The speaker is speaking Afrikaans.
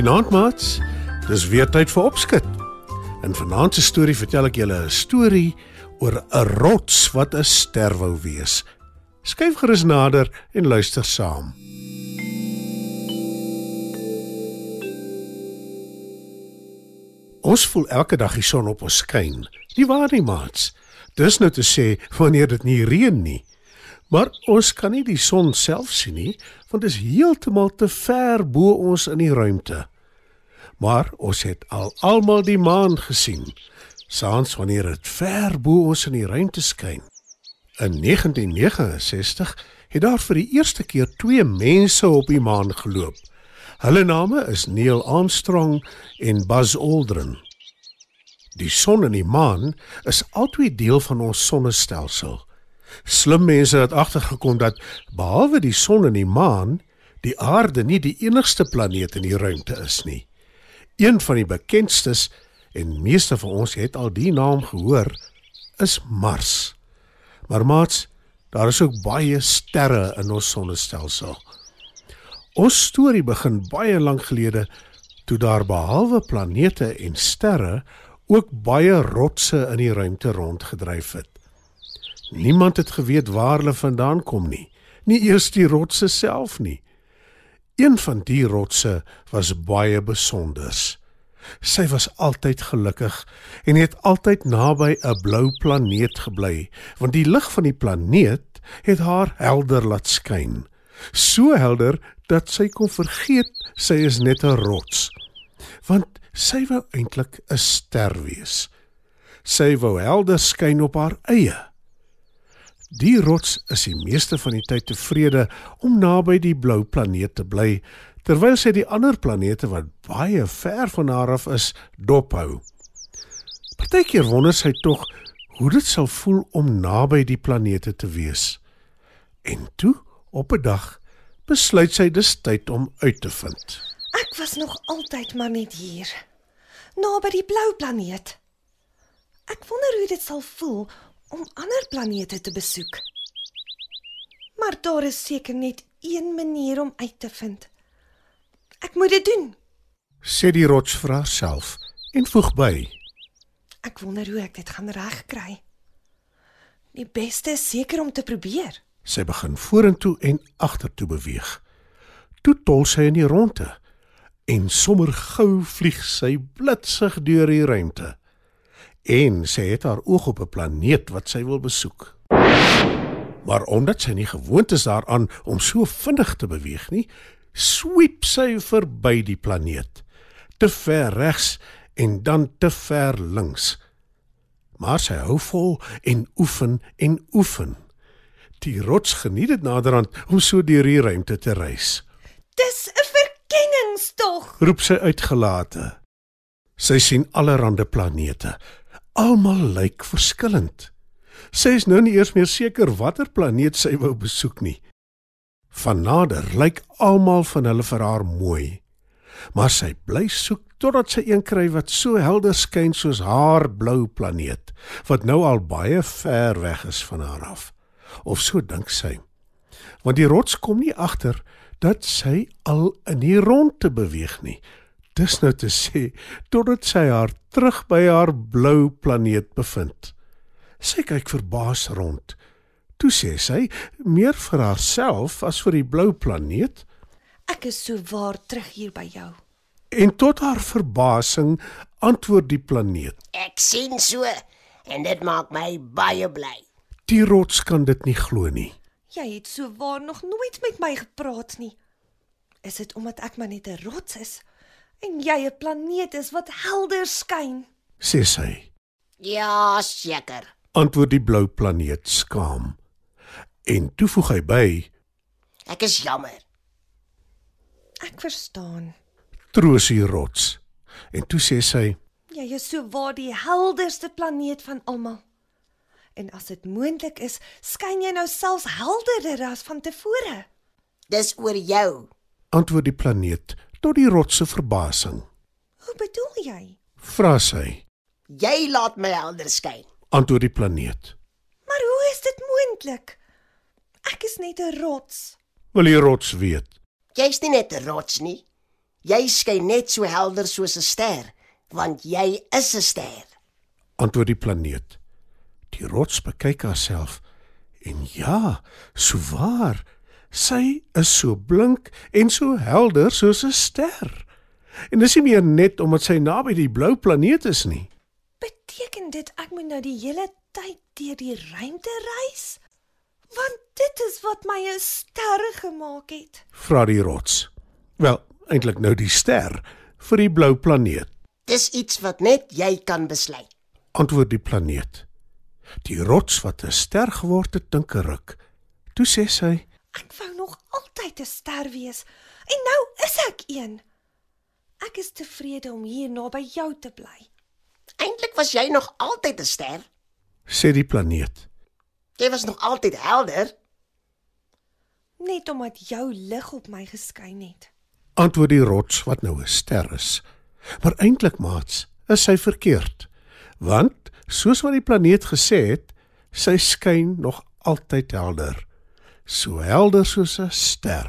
Goeienaand maats. Dis weer tyd vir opskud. In vanaand se storie vertel ek julle 'n storie oor 'n rots wat 'n ster wou wees. Skyf gerus nader en luister saam. Ons voel elke dag die son op ons skyn. Nie waar nie, maats? Dis nou te sê wanneer dit nie reën nie. Maar ons kan nie die son self sien nie, want dit is heeltemal te ver bo ons in die ruimte. Maar ons het al almal die maan gesien, saans wanneer dit ver bo ons in die ruimte skyn. In 1969 het daar vir die eerste keer twee mense op die maan geloop. Hulle name is Neil Armstrong en Buzz Aldrin. Die son en die maan is albei deel van ons sonnestelsel. Slim mense het agtergekom dat behalwe die son en die maan, die aarde nie die enigste planeet in die ruimte is nie. Een van die bekendstes en meeste van ons het al die naam gehoor, is Mars. Maar maats, daar is ook baie sterre in ons sonnestelsel. Ons storie begin baie lank gelede toe daar behalwe planete en sterre ook baie rotse in die ruimte rondgedryf het. Niemand het geweet waar hulle vandaan kom nie, nie eers die rotse self nie. Een van die rotse was baie besonders. Sy was altyd gelukkig en het altyd naby 'n blou planeet gebly, want die lig van die planeet het haar helder laat skyn. So helder dat sy kon vergeet sy is net 'n rots. Want sy wou eintlik 'n ster wees. Sy wou helder skyn op haar eie. Die rots is die meeste van die tyd tevrede om naby die blou planeet te bly, terwyl sy die ander planete wat baie ver van haar af is, dophou. Partykeer wonder sy tog hoe dit sal voel om naby die planete te wees. En toe, op 'n dag, besluit sy dis tyd om uit te vind. Ek was nog altyd maar net hier, naby die blou planeet. Ek wonder hoe dit sal voel om ander planete te besoek. Maar daar is seker net een manier om uit te vind. Ek moet dit doen. Sê die rots vir haarself en voeg by: Ek wonder hoe ek dit gaan regkry. Die beste is seker om te probeer. Sy begin vorentoe en agtertoe beweeg. Toe tol sy in die ronde en sommer gou vlieg sy blitsig deur die ruimte en sy het haar oog op 'n planeet wat sy wil besoek. Maar omdat sy nie gewoond is daaraan om so vinnig te beweeg nie, sweep sy verby die planeet, te ver regs en dan te ver links. Maar sy hou vol en oefen en oefen. Die rots geniet dit naderhand om so deur die ruimte te reis. Dis 'n verkenningstog, roep sy uitgelate. Sy sien allerlei planete, almal lyk verskillend. Sy is nou nie eers meer seker watter planeet sy wou besoek nie. Van nader lyk almal van hulle vir haar mooi. Maar sy bly soek totdat sy een kry wat so helder skyn soos haar blou planeet, wat nou al baie ver weg is van haar af. Of so dink sy. Want die rots kom nie agter dat sy al in die rondte beweeg nie. Dis nou te sê totdat sy haar terug by haar blou planeet bevind. Sy kyk verbaas rond. Toe sê sy meer vir haarself as vir die blou planeet. Ek is so waar terug hier by jou. En tot haar verbasing antwoord die planeet. Ek sien so en dit maak my baie bly. Die rots kan dit nie glo nie. Jy het so waar nog nooit met my gepraat nie. Is dit omdat ek maar net 'n rots is? En jy 'n planeet is wat helder skyn, sê sy. Ja, seker. Antwoord die blou planeet skaam. En toe voeg hy by: Ek is jammer. Ek verstaan. Troos die rots. En toe sê sy: Jy is so waar die helderste planeet van almal. En as dit moontlik is, skyn jy nou selfs helderder as van tevore. Dis oor jou. antwoord die planeet tot die rots se verbasing. Hoe bedoel jy? Vra sy: Jy laat my helder skyn. antwoord die planeet. Maar hoe is dit moontlik? Ek is net 'n rots. Wil die rots weet? Jy's nie net 'n rots nie. Jy skyn net so helder soos 'n ster, want jy is 'n ster. antwoord die planeet. Die rots bekyk haarself en ja, so waar. Sy is so blink en so helder soos 'n ster. En dis nie meer net omdat sy naby die blou planeet is nie. Beteken dit ek moet nou die hele tyd deur die ruimte reis? Want dit is wat my 'n ster gemaak het. Vra die rots. Wel, eintlik nou die ster vir die blou planeet. Dis iets wat net jy kan besluit. Antwoord die planeet. Die rots wat 'n ster geword het, dink 'n ruk. Toe sê sy: Ek wou nog altyd 'n ster wees en nou is ek een. Ek is tevrede om hier naby jou te bly. Eintlik was jy nog altyd 'n ster. sê die planeet. Jy was nog altyd helder. Net omdat jou lig op my geskyn het. Antwoord die rots wat nou 'n ster is. Maar eintlik maats, is sy verkeerd. Want soos wat die planeet gesê het, sy skyn nog altyd helder. So helder soos 'n ster.